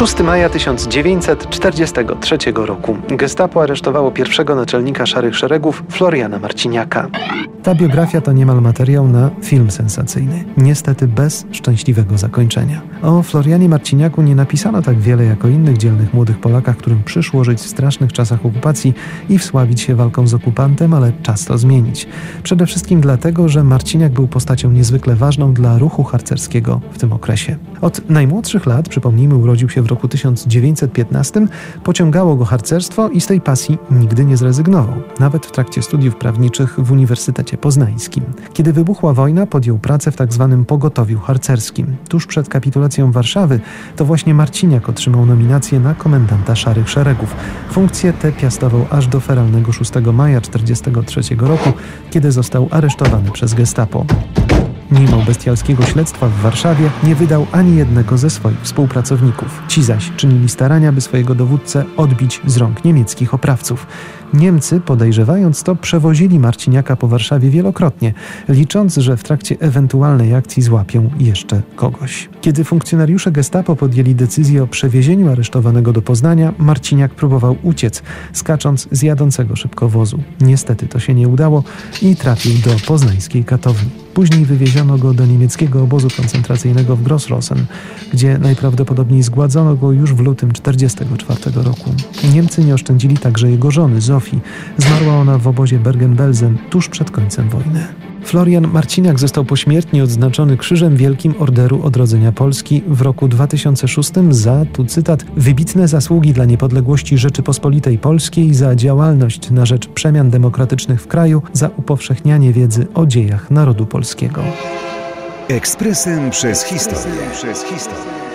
6 maja 1943 roku gestapo aresztowało pierwszego naczelnika Szarych Szeregów Floriana Marciniaka. Ta biografia to niemal materiał na film sensacyjny, niestety bez szczęśliwego zakończenia. O Florianie Marciniaku nie napisano tak wiele jak o innych dzielnych młodych Polakach, którym przyszło żyć w strasznych czasach okupacji i wsławić się walką z okupantem, ale czas to zmienić. Przede wszystkim dlatego, że Marciniak był postacią niezwykle ważną dla ruchu harcerskiego w tym okresie. Od najmłodszych lat, przypomnijmy, urodził się w roku 1915, pociągało go harcerstwo i z tej pasji nigdy nie zrezygnował, nawet w trakcie studiów prawniczych w Uniwersytecie Poznańskim. Kiedy wybuchła wojna, podjął pracę w tzw. Tak pogotowiu harcerskim. Tuż przed kapitulacją Warszawy to właśnie Marciniak otrzymał nominację na komendanta Szarych Szeregów. Funkcję tę piastował aż do feralnego 6 maja 1943 roku, kiedy został aresztowany przez gestapo. Mimo bestialskiego śledztwa w Warszawie nie wydał ani jednego ze swoich współpracowników. Ci zaś czynili starania, by swojego dowódcę odbić z rąk niemieckich oprawców. Niemcy, podejrzewając to, przewozili Marciniaka po Warszawie wielokrotnie, licząc, że w trakcie ewentualnej akcji złapią jeszcze kogoś. Kiedy funkcjonariusze gestapo podjęli decyzję o przewiezieniu aresztowanego do Poznania, Marciniak próbował uciec, skacząc z jadącego szybko wozu. Niestety to się nie udało i trafił do poznańskiej katowni. Później wywieziono go do niemieckiego obozu koncentracyjnego w Grossrosen, gdzie najprawdopodobniej zgładzono go już w lutym 1944 roku. Niemcy nie oszczędzili także jego żony, Zofii. Zmarła ona w obozie Bergen-Belsen tuż przed końcem wojny. Florian Marciniak został pośmiertnie odznaczony Krzyżem Wielkim Orderu Odrodzenia Polski w roku 2006 za, tu cytat, wybitne zasługi dla niepodległości Rzeczypospolitej Polskiej, za działalność na rzecz przemian demokratycznych w kraju, za upowszechnianie wiedzy o dziejach narodu polskiego. Ekspresem przez historię. Przez historię.